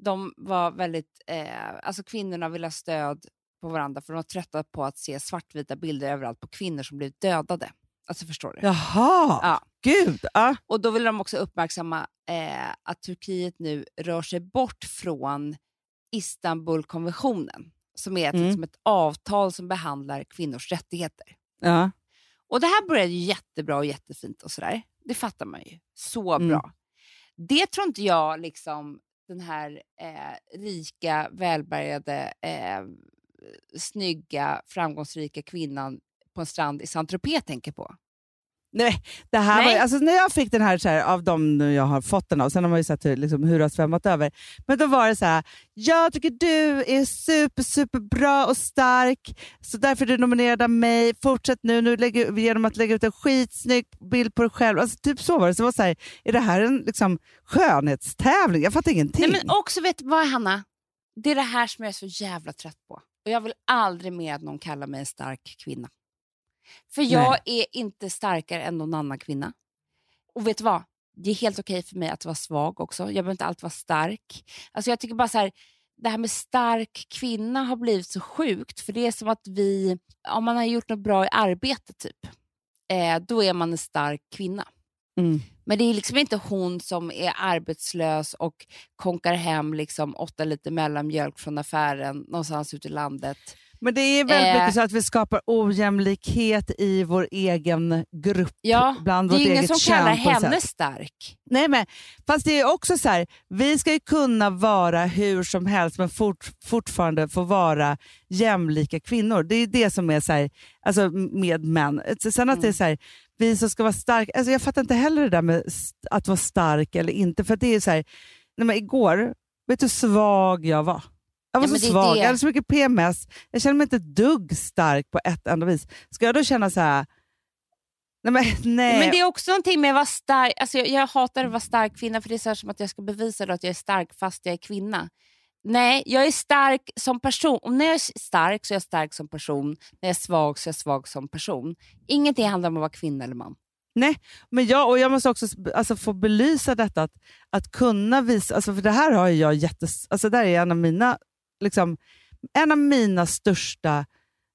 de var väldigt, eh, alltså kvinnorna ville ha stöd på varandra för de var trötta på att se svartvita bilder överallt på kvinnor som blev dödade. Alltså förstår du? Jaha, Ja. gud. Ja. Och då ville de också uppmärksamma eh, att Turkiet nu rör sig bort från Istanbulkonventionen som är ett, Mm. liksom ett avtal som behandlar kvinnors rättigheter. Ja. Och det här började ju jättebra och jättefint och sådär. Det fattar man ju. Så Mm. bra. Det tror inte jag liksom den här eh, rika, välbärgade, eh, snygga, framgångsrika kvinnan på en strand i Saint-Tropez tänker på. Nej, det här Nej. Var, alltså när jag fick den här, så här av de nu jag har fått den av, sen har man ju sett hur, liksom, hur det har svämmat över. Men då var det så här, jag tycker du är super, super bra och stark, så därför är du nominerad av mig. Fortsätt nu, nu lägger, genom att lägga ut en skitsnygg bild på dig själv. Alltså, typ så var det. Så det var så här, är det här en liksom, skönhetstävling? Jag fattar ingenting. Nej, men också, vet du vad Hanna? Det är det här som jag är så jävla trött på. Och Jag vill aldrig mer att någon kallar mig en stark kvinna. För jag är inte starkare än någon annan kvinna. Och vet du vad? Det är helt okej för mig att vara svag också. Jag behöver inte alltid vara stark. Alltså jag tycker bara så här, det här med stark kvinna har blivit så sjukt. För det är som att vi, om man har gjort något bra i arbetet typ, eh, då är man en stark kvinna. Mm. Men det är liksom inte hon som är arbetslös och konkar hem liksom åtta liter mellanmjölk från affären någonstans ute i landet. Men det är väldigt Eh. mycket så att vi skapar ojämlikhet i vår egen grupp. Ja, bland det är ingen som kallar henne stark. Nej, men fast det är också så här, vi ska ju kunna vara hur som helst men fort, fortfarande få vara jämlika kvinnor. Det är det som är så här, alltså med män. Sen att det är Mm. så här, vi som ska vara starka, alltså jag fattar inte heller det där med att vara stark eller inte. För det är så här, nej men igår, vet du hur svag jag var? Jag var Ja, så svag, det. jag hade så mycket PMS. Jag kände mig inte ett dugg stark på ett enda vis. Ska jag då känna så här, nej men (laughs) nej. Men det är också någonting med att vara stark. Alltså jag, jag hatar att vara stark kvinna för det är så som att jag ska bevisa att jag är stark fast jag är kvinna. Nej, jag är stark som person. Och när jag är stark så är jag stark som person. När jag är svag så är jag svag som person. Ingenting handlar om att vara kvinna eller man. Nej, men jag, och jag måste också alltså, få belysa detta, att, att kunna visa, alltså, för det här har jag jättes, alltså, det är en av mina, liksom, en av mina största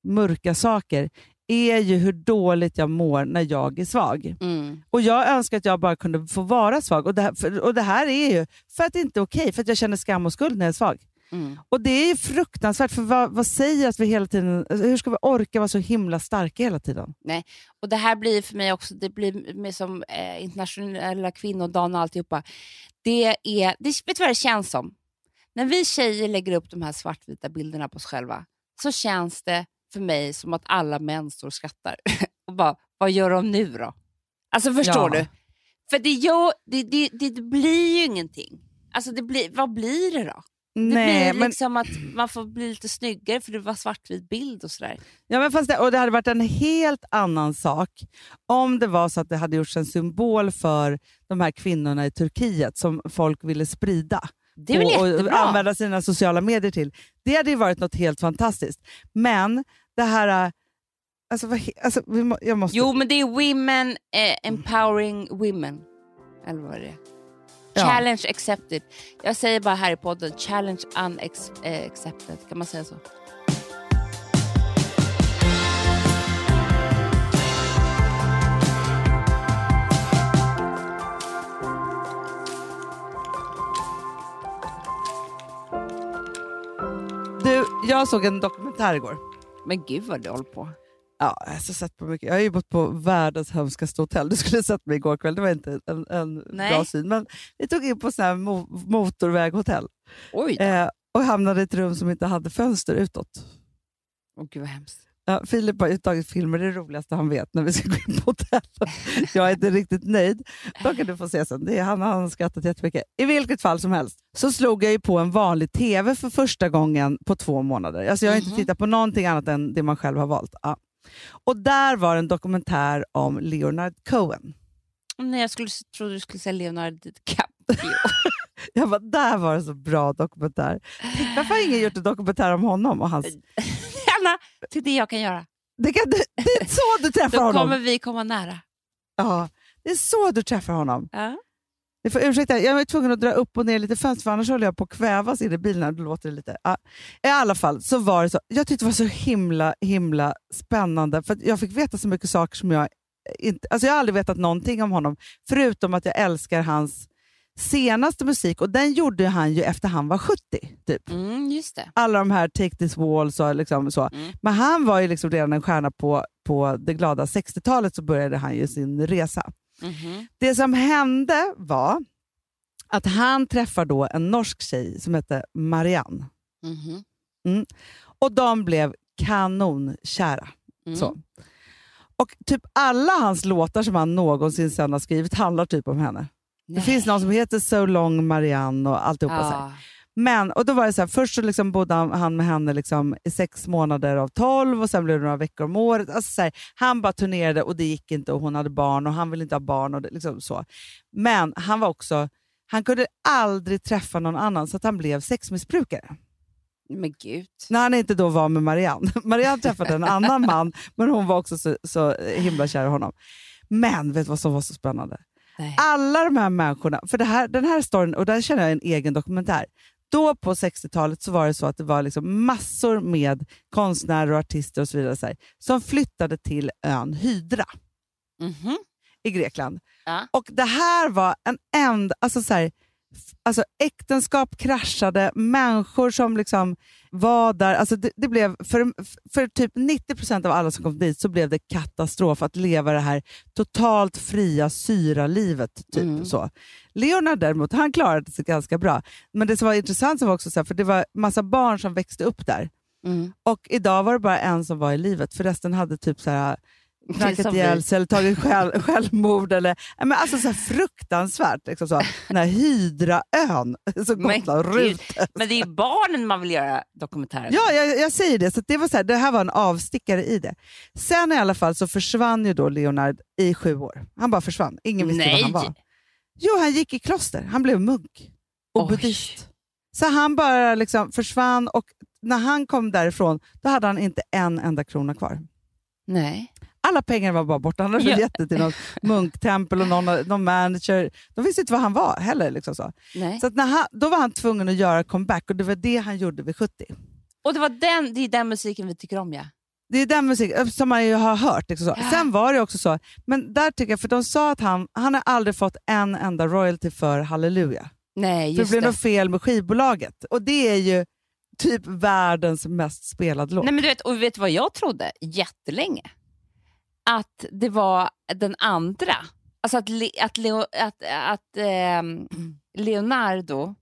mörka saker är ju hur dåligt jag mår när jag är svag. Mm. Och Jag önskar att jag bara kunde få vara svag. Och det här, för, och det här är ju för att det inte är okej, för att jag känner skam och skuld när jag är svag. Mm. Och Det är fruktansvärt, för vad, vad säger att vi hela tiden... alltså, Hur ska vi orka vara så himla starka hela tiden? Och Det här blir för mig också, det blir med som eh, internationella kvinnodagen och alltihopa. Det är, det, vet du vad det känns som? När vi tjejer lägger upp de här svartvita bilderna på oss själva så känns det för mig som att alla män står och skrattar. (laughs) och bara, vad gör de nu då? Alltså förstår Ja. du? För det, gör, det, det, det, det blir ju ingenting. Alltså det blir, vad blir det då? Det Nej, blir men, liksom att man får bli lite snyggare för det var svartvit bild och sådär. ja, men fast det, och det hade varit en helt annan sak om det var så att det hade gjorts en symbol för de här kvinnorna i Turkiet som folk ville sprida. Det är väl och, och jättebra? använda sina sociala medier till. Det hade ju varit något helt fantastiskt. Men det här... äh, Alltså, vad, alltså, jag måste... Jo, men det är women eh, empowering women. Eller vad är det? Ja. Challenge accepted. Jag säger bara här i podden, challenge unaccepted. Kan man säga så? Du, jag såg en dokumentär igår. Men gud vad du håller på. Ja, jag, har så sett på mycket. jag har ju bott på världens hemskaste hotell. Du skulle ha sett mig igår kväll. Det var inte en, en bra syn. Men vi tog in på sån här mo motorväghotell Oj eh, och hamnade i ett rum som inte hade fönster utåt. Åh, gud vad hemskt. Ja, Filip har ju tagit filmer, det roligaste han vet när vi ska gå in på hotell. Jag är inte riktigt nöjd. Då kan du få se sen. Det är, han har skrattat jättemycket. I vilket fall som helst så slog jag ju på en vanlig TV för första gången på två månader. Alltså jag har Mhm. inte tittat på någonting annat än det man själv har valt. Ja. Och där var en dokumentär om Leonard Cohen. Nej, jag skulle, trodde du skulle säga Leonardo DiCaprio. (laughs) Jag bara, där var det så bra dokumentär. Varför har ingen gjort en dokumentär om honom och hans... Anna, till det jag kan göra. Det, kan, du- det är så du träffar (laughs) Då honom! kommer vi komma nära. Ja, det är så du träffar honom. Ja. Ni får ursäkta, jag var tvungen att dra upp och ner lite fönster för annars håller jag på att kvävas in i bilen. Då låter det lite. Ja. I alla fall så var det så. Jag tyckte det var så himla himla spännande för jag fick veta så mycket saker som jag inte... Alltså jag har aldrig vetat någonting om honom förutom att jag älskar hans senaste musik och den gjorde han ju efter han var 70. Typ. Mm. Alla de här Take this walls och liksom så. Mm. Men han var ju liksom redan en stjärna på, på det glada 60-talet så började han ju sin resa. Mhm. Det som hände var att han träffar då en norsk tjej som hette Marianne. Mhm. Och de blev kanonkära. Mm. Så. Och typ alla hans låtar som han någonsin sen har skrivit handlar typ om henne. Det finns någon som heter So long Marianne och alltihopa. Så här. Ja. Men, och då var det så här, först så liksom bodde han, han med henne liksom i sex månader av tolv och sen blev det några veckor om året. Alltså så här, han bara turnerade och det gick inte och hon hade barn och han ville inte ha barn. Och det, liksom så. Men han var också, han kunde aldrig träffa någon annan så att han blev sexmissbrukare. Men gud. När han inte då var med Marianne. (laughs) Marianne träffade en annan man (laughs) men hon var också så, så himla kär i honom. Men vet du vad som var så spännande? Nej. alla de här människorna, för det här, den här storyn, och där känner jag en egen dokumentär. Då på 60-talet så var det så att det var liksom massor med konstnärer och artister och så vidare så här, som flyttade till ön Hydra Mhm. i Grekland. Ja. Och det här var en enda, alltså så här, alltså äktenskap kraschade, människor som liksom var där. Alltså det, det blev, för, för typ 90% av alla som kom dit så blev det katastrof att leva det här totalt fria syralivet. Typ, Mm. så. Leonard däremot, han klarade sig ganska bra. Men det som var intressant var också så här, för det var massa barn som växte upp där. Mm. Och idag var det bara en som var i livet, för resten hade typ så här Knackat ihjäl sig eller tagit själv, självmord. Eller, men alltså så fruktansvärt. Liksom så. Den här Hydraön som Men Gotland gud. Rut. Men det är ju barnen man vill göra dokumentärer Ja, jag, jag säger det. Så det, var så här, det här var en avstickare i det. Sen i alla fall så försvann ju då Leonard i sju år. Han bara försvann. Ingen visste Nej. var han var. Jo, han gick i kloster. Han blev munk och buddhist. Så han bara liksom försvann och när han kom därifrån då hade han inte en enda krona kvar. Nej. Alla pengar var bara borta. Han hade Ja. gett det till något munktempel och någon, någon manager. De visste inte vad han var heller. Liksom så. Nej. Så när han, då var han tvungen att göra comeback och det var det han gjorde vid 70. Och det, var den, det är den musiken vi tycker om ja. Det är den musiken som man ju har hört. Liksom så. Ja. Sen var det också så, men där tycker jag, för de sa att han, han har aldrig fått en enda royalty för Halleluja. Nej, För det just blev något fel med skivbolaget. Och det är ju typ världens mest spelade låt. Nej, men du vet, och vet du vad jag trodde jättelänge? Att det var den andra. Alltså att, Le, att, Leo, att, att ehm, Leonardo,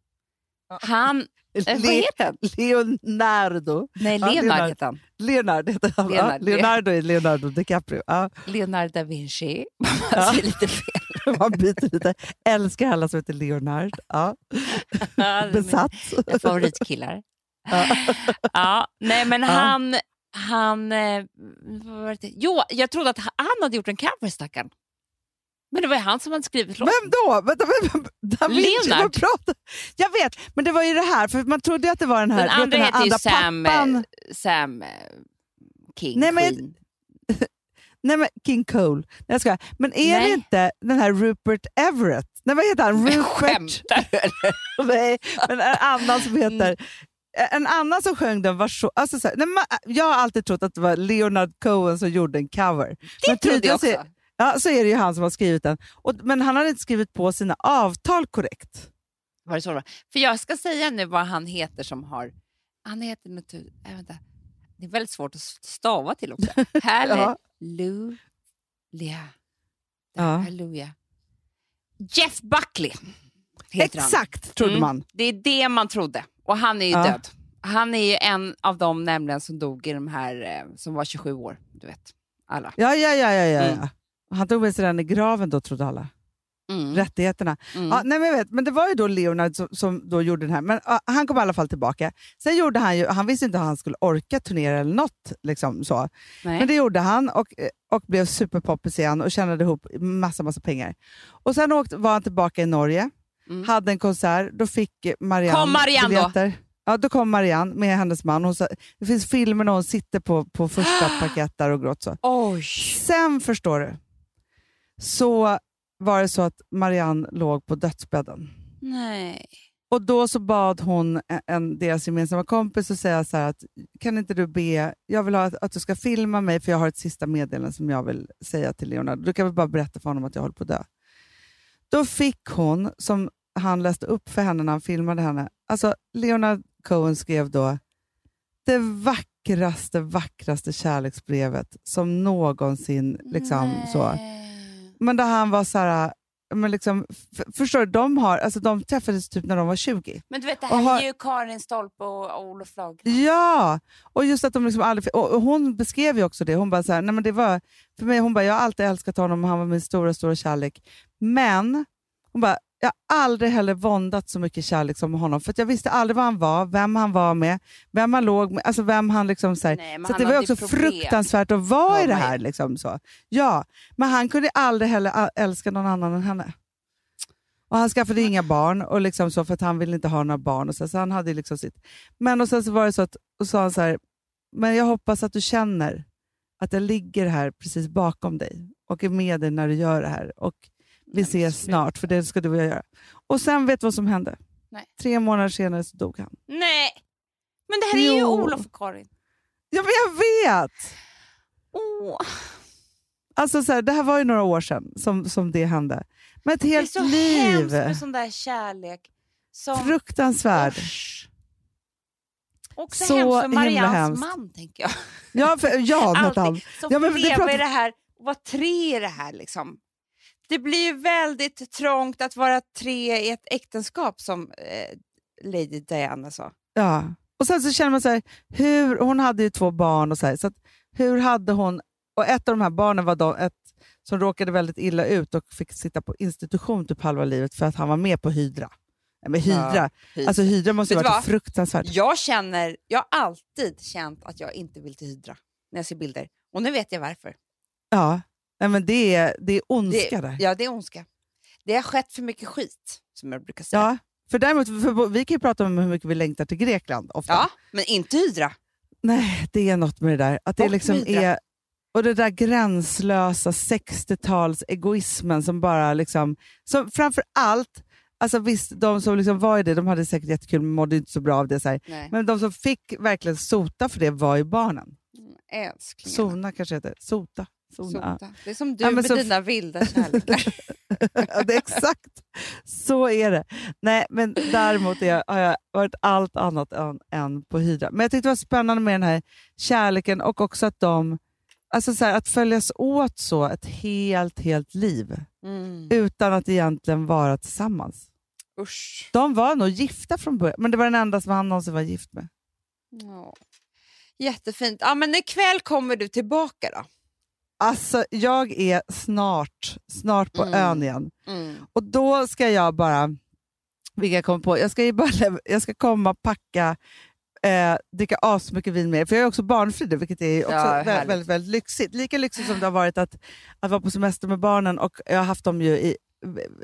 Ja. han... Eh, vad Le- heter han? Leonardo. Nej, Ja, Leonard Leonard. heter han. Leonardo heter han. Leonard. Leonardo är Leonardo DiCaprio. Ja, Leonardo da Vinci. (laughs) Man Ja. säger lite fel. (laughs) man byter lite. Älskar alla som heter Leonard. Ja, (laughs) Ja, besatt. Favoritkillar. Ja. Ja, nej men Ja. han... han eh, vad var det? Jo, jag trodde att han hade gjort en cover, stackarn. Men det var ju han som hade skrivit låten. Vem då? Vänta, vem, Da Vinci, Jag vet, men det var ju det här, för man trodde att det var den här, Den andra heter ju Sam, pappan. eh, Sam eh, King Nej, men- Queen. (laughs) Nej, men King Cole. Nej, jag ska. Men är Nej. det inte den här Rupert Everett? Nej, vad heter han? Rupert? Skämtar du eller? (laughs) Nej, men en annan som heter... En annan som sjöng den var så... Alltså så här, nej, man, jag har alltid trott att det var Leonard Cohen som gjorde en cover. Det Men trodde jag så- också. Ja, så är det ju han som har skrivit den. Och, men han hade inte skrivit på sina avtal korrekt. Var det så var? För jag ska säga nu vad han heter som har... Han heter. Äh, vänta. Det är väldigt svårt att stava till också. (laughs) Halleluja. Ja. Halleluja. Jeff Buckley heter han. Exakt, trodde Mm. man. Det är det man trodde. Och han är ju Ja. död. Han är ju en av dem nämligen som dog i de här, eh, som var 27 år. Du vet, alla. Ja, ja, ja. ja, ja. Mm. Han tog med sig den i graven då, trodde alla. Mm. Rättigheterna. Mm. Ja, nej, men, jag vet, men det var ju då Leonard som, som då gjorde den här. Men ja, han kom i alla fall tillbaka. Sen gjorde han ju, han visste inte hur han skulle orka turnera eller något. Liksom, så. Nej. Men det gjorde han och, och blev superpoppis igen och tjänade ihop massa, massa pengar. Och Sen åkte, var han tillbaka i Norge, Mm. hade en konsert. Då fick Marianne Kom Marianne då? biljetter. Ja, då kom Marianne med hennes man. Hon sa, det finns filmer när hon sitter på, på första (gasps) paket där och gråter. Oj! Sen förstår du, så var det så att Marianne låg på dödsbädden. Nej. Och Då så bad hon en, en, deras gemensamma kompis att säga så här att kan inte du be, jag vill ha att, att du ska filma mig för jag har ett sista meddelande som jag vill säga till Leonardo. Du kan väl bara berätta för honom att jag håller på att dö. Då fick hon, som han läste upp för henne när han filmade henne, alltså Leonard Cohen skrev då det vackraste, vackraste kärleksbrevet som någonsin liksom så. Men där han var så här, men liksom, förstår du, de, har, alltså de träffades typ när de var 20. Men du vet, det här har- är ju Karin Stolpe och Olof Lagercrantz. Ja, och just att de liksom aldrig... Och och hon beskrev ju också det. Hon bara så här, nej men det var, för mig, hon bara, jag har alltid älskat honom och han var min stora, stora kärlek. Men hon bara, jag har aldrig heller våndat så mycket kärlek som honom. För att jag visste aldrig vad han var, vem han var med, vem han låg med. Alltså vem han liksom... Så Nej, så han det var också problem. fruktansvärt att vara i Hör det här. Liksom, så. Ja, men han kunde aldrig heller älska någon annan än henne. Och Han skaffade inga barn och liksom så för att han ville inte ha några barn. Och så, så han hade liksom sitt. Men och sen så var det så att och sa han så här, men jag hoppas att du känner att jag ligger här precis bakom dig och är med dig när du gör det här. Och vi ses snart, för det ska du och jag göra. Och sen vet du vad som hände? Nej. Tre månader senare så dog han. Nej! Men det här är ju Jo. Olof och Karin. Ja, men jag vet! Åh, Alltså så här, det här var ju några år sedan som, som det hände. Men ett det är helt så liv. hemskt med sån där kärlek. Som, Fruktansvärd. Usch. Också Så hemskt för himla Mariannes hemskt. man, tänker jag. Ja, för, ja (laughs) Alltid. Natal. Som Ja, men det pratar- i det här och tre i det här. Liksom. Det blir väldigt trångt att vara tre i ett äktenskap, som eh, Lady Diana sa. Ja. Och sen så känner man så här, hur, hon hade ju två barn och så, här, så hur hade hon, och ett av de här barnen var då ett som råkade väldigt illa ut och fick sitta på institution typ halva livet för att han var med på Hydra. Nej, men Hydra, alltså Hydra måste ju vad? fruktansvärt. Jag känner, jag har alltid känt att jag inte vill till Hydra när jag ser bilder. Och nu vet jag varför. Ja. Nej, men det, är, det är ondska Det, där. ja, det är ondska. Det har skett för mycket skit, som jag brukar säga. Ja, För däremot, för vi kan ju prata om hur mycket vi längtar till Grekland ofta. Ja, men inte Hydra. Nej, det är något med det där. Att det Och liksom Hydra. är... Och det där gränslösa 60-tals egoismen som bara liksom... Som framför allt, alltså visst, de som liksom var i det, de hade säkert jättekul men mådde inte så bra av det. Så. Men de som fick verkligen sota för det var ju barnen. Älsklingarna. Sona kanske heter. Sota. Sona. Det är som du Ja, med så- dina vilda kärlekar. (laughs) Ja, det är exakt så är det. Nej, men däremot är, har jag varit allt annat än, än på Hydra. Men jag tyckte det var spännande med den här kärleken och också att de Alltså så här, att följas åt så ett helt, helt liv Mm. utan att egentligen vara tillsammans. Usch. De var nog gifta från början, men det var den enda som han någonsin var gift med. Ja. Jättefint. Ja, men ikväll kommer du tillbaka då? Alltså, jag är snart, snart på Mm. ön igen. Mm. Och då ska jag bara, vilka jag kommer på, jag ska, bara, jag ska komma och packa, eh, dricka asmycket vin med för jag är också barnfri nu, vilket är också Ja, väldigt, väldigt, väldigt lyxigt. Lika lyxigt som det har varit att, att vara på semester med barnen och jag har haft dem ju i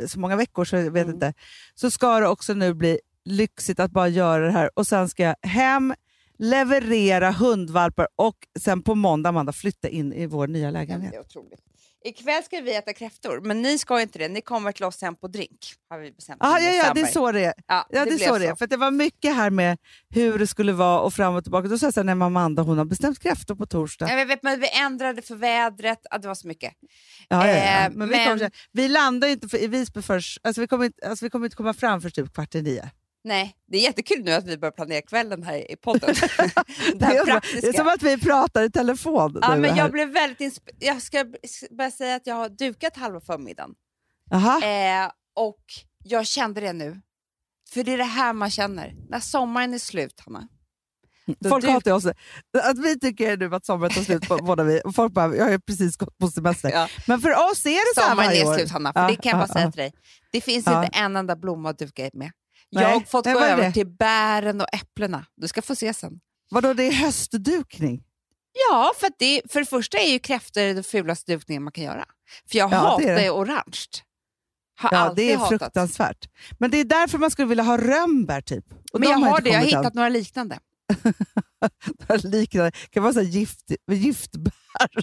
så många veckor så jag vet Mm. inte. Så ska det också nu bli lyxigt att bara göra det här och sen ska jag hem, leverera hundvalpar och sen på måndag Amanda, flytta in i vår nya lägenhet. det är otroligt. Ikväll ska vi äta kräftor, men ni ska inte det. Ni kommer till oss hem på drink, har vi bestämt. Ah, i ja, ja, det är så det är. Ja, Ja, det, blev så det. För det var mycket här med hur det skulle vara och fram och tillbaka. Då sa jag så men Amanda hon har bestämt kräftor på torsdag. Ja, jag vet, men vi ändrade för vädret, ja, det var så mycket. Ja, ja, ja. Eh, Men vi, men- kommer, vi landar inte för, i Visby först, alltså vi, kommer inte, alltså vi kommer inte komma fram först typ kvart i nio. Nej, det är jättekul nu att vi börjar planera kvällen här i podden. (laughs) det här är, praktiska. det är som att vi pratar i telefon. Ja, men jag blev väldigt insp- Jag ska bara säga att jag har dukat halva förmiddagen. Aha. Eh, och jag kände det nu. För det är det här man känner. När sommaren är slut, Hanna. Folk du- hatar oss. Att vi tycker nu att sommaren tar slut, på, (laughs) båda vi. Folk bara, jag har precis gått på semester. Ja. Men för oss är det så här Sommaren varje är år. slut, Hanna. För Ja, det kan jag bara ja, säga till dig. Det finns inte en enda blomma att duka med. Nej. Jag har fått Nej, gå över det? till bären och äpplena. Du ska få se sen. Vadå, det är höstdukning? Ja, för, det, för det första är ju kräftor den fulaste dukningen man kan göra. För jag Ja, det hatar är det. orange. Har Ja, det är hatat. fruktansvärt. Men det är därför man skulle vilja ha rönnbär typ. Och Men jag har inte det, jag har än. hittat några liknande. (laughs) liknande. Det kan vara så gift, giftbär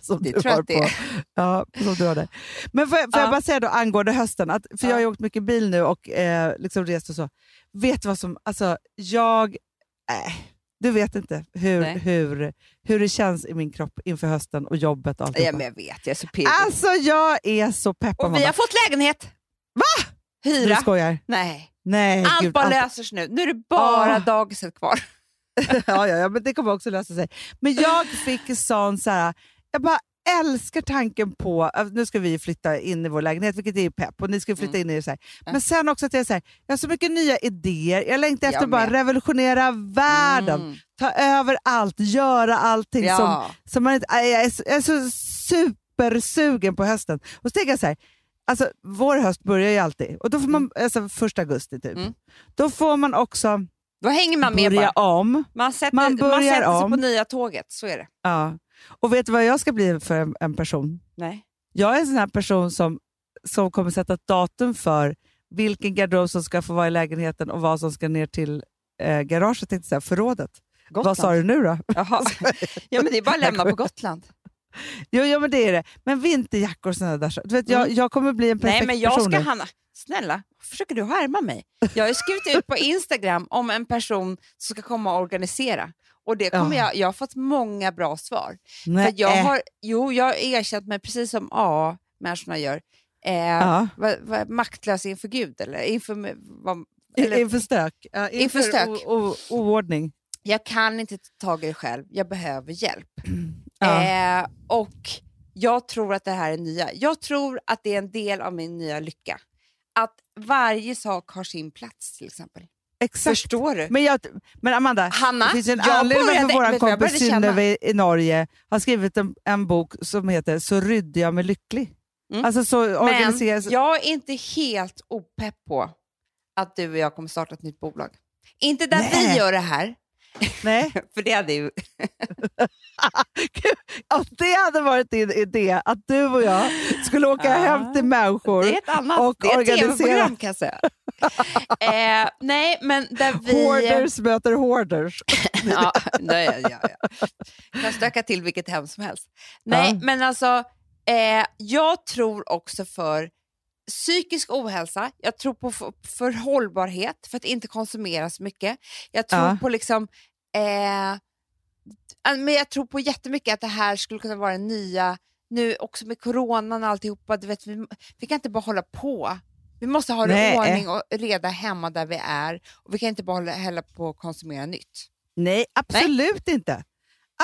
som Det du har det på. är. Ja, som du har där. Men får, får Ja. jag bara säga då angående hösten, att, för jag har Ja. ju åkt mycket bil nu och eh, liksom rest och så. Vet du vad som, alltså jag, äh, du vet inte hur, Nej. hur, hur det känns i min kropp inför hösten och jobbet och allt. Ja, men jag vet, jag är så pirrig. Alltså jag är så pepp och vi har fått lägenhet! Va? Du Hyra? skojar? Nej. Nej, Allt gud, bara allt- löser sig nu. Nu är det bara Ah. dagiset kvar. (laughs) ja, ja, ja, men det kommer också lösa sig. Men jag fick sån så här, jag bara älskar tanken på, äh, nu ska vi flytta in i vår lägenhet, vilket är pepp, och ni ska flytta in i så här. Men sen också att jag, är så här, jag har så mycket nya idéer, jag längtar efter att bara revolutionera världen, Mm. ta över allt, göra allting som, Ja. som man inte, aj, jag, är så, jag är så supersugen på hösten. Och så tänker jag så här, alltså, vår höst börjar ju alltid, och då får man, alltså första augusti typ, Mm. då får man också Då hänger man med börja bara. om. Man sätter, Man man börjar sätter sig om. på nya tåget, så är det. Ja. Och vet du vad jag ska bli för en, en person? Nej. Jag är en sån här person som, som kommer sätta ett datum för vilken garderob som ska få vara i lägenheten och vad som ska ner till eh, garaget, tänkte säga, förrådet. Gotland. Vad sa du nu då? Jaha. (laughs) Ja, men det är bara att lämna på Gotland. Jo, jo, men det är det. Men vinterjackor och sådana där. Du vet, jag, Mm. jag kommer bli en perfekt Nej, men jag person. ska, nu. Hanna, snälla, försöker du härma mig? Jag har skrivit ut på Instagram om en person som ska komma och organisera. Och det kommer Ja. jag, jag har fått många bra svar. Nej, För jag äh, har, jo, jag har erkänt mig precis som A-människorna gör. Eh, ja. vad, vad, maktlös inför Gud, eller inför... Vad, eller Inför stök. Ja, Inför stök. O, o, oordning. jag kan inte ta tag i det själv, jag behöver hjälp. (clears throat) Ja. Eh, och jag tror att det här är nya. Jag tror att det är en del av min nya lycka. Att varje sak har sin plats till exempel. Exakt. Förstår du? Men, jag, men Amanda, Hanna, det finns en anledning varför vår kompis? Synnöve i Norge har skrivit en, en bok som heter Så rydde jag mig lycklig. Mm. Alltså så Men jag är inte helt opepp på att du och jag kommer starta ett nytt bolag. Inte där Nej. vi gör det här, Nej, (laughs) för det hade ju... (laughs) Ja, det hade varit din idé, att du och jag skulle åka Ja. hem till människor. Det är ett annat och det är ett organisera. tv-program kan jag säga. (laughs) Eh, nej, men där vi... Hoarders möter hoarders. (laughs) ja, nej, ja, ja. kan stöka till vilket hem som helst. Nej, Ja. men alltså, eh, jag tror också för psykisk ohälsa, jag tror på för, för hållbarhet, för att inte konsumera så mycket. Jag tror Ja. på liksom... Eh, men jag tror på jättemycket att det här skulle kunna vara den nya, nu också med coronan och alltihopa, du vet, vi, vi kan inte bara hålla på. Vi måste ha det Nej. ordning och reda hemma där vi är och vi kan inte bara hålla, på att konsumera nytt. Nej, absolut inte.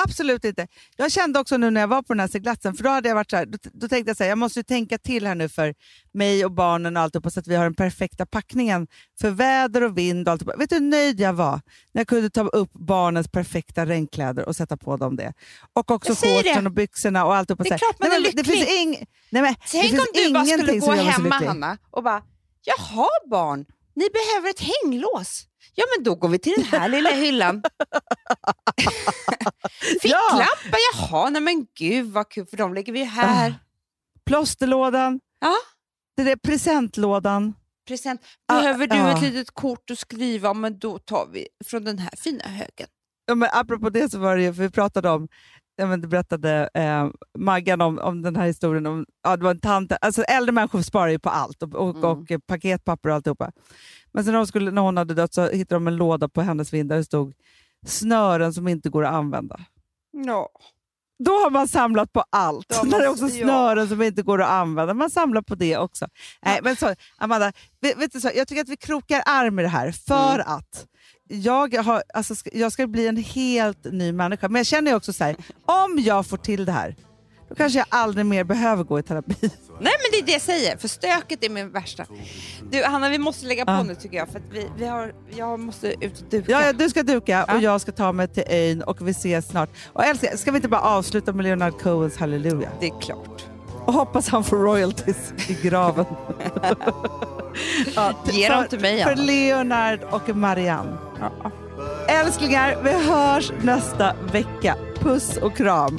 Absolut inte. Jag kände också nu när jag var på den här seglatsen, för då hade jag varit så här, då, då tänkte jag så här, jag måste ju tänka till här nu för mig och barnen och allt så att vi har den perfekta packningen för väder och vind och allt. Vet du hur nöjd jag var när jag kunde ta upp barnens perfekta regnkläder och sätta på dem det? Och också Jag shortsen det. och byxorna och allt. Det är klart man nej, är men, det lycklig. finns ing, nej, men, det Tänk finns om du bara skulle gå hemma, lycklig. Hanna, och bara “Jaha barn, ni behöver ett hänglås. Ja, men då går vi till den här lilla hyllan.” (laughs) Ficklampar, jaha, nej men gud vad kul, för de lägger vi här. Ah. Plåsterlådan, Ja. det där presentlådan. Present. Ah, Behöver du ja. ett litet kort att skriva, men då tar vi från den här fina högen. Ja, men apropå det så var det ju, för vi pratade om, ja, men det berättade eh, Maggan om, om den här historien. Om, ja, det var en tant, alltså äldre människor sparar ju på allt och, och, Mm. och eh, paketpapper och alltihopa. Men sen när, de skulle, när hon hade dött så hittade de en låda på hennes vind där det stod snören som inte går att använda. Ja. Då har man samlat på allt. Då (laughs) När det är också snören som inte går att använda. Man samlar på det också. Nej, men så, Amanda, vet, vet du så, jag tycker att vi krokar arm i det här för Mm. att jag, har, alltså, jag ska bli en helt ny människa. Men jag känner också så här, om jag får till det här, då kanske jag aldrig mer behöver gå i terapi. Nej men det är det jag säger, för stöket är min värsta. Du Hanna, vi måste lägga på Ja. nu tycker jag, för vi, vi har, jag måste ut och duka. Ja, ja, du ska duka Ja. och jag ska ta mig till ön och vi ses snart. Och älskar, ska vi inte bara avsluta med Leonard Cohens Halleluja? Det är klart. Och hoppas han får royalties i graven. (laughs) ja, Ge dem till mig, För Anna. Leonard och Marianne. Älsklingar, vi hörs nästa vecka. Puss och kram.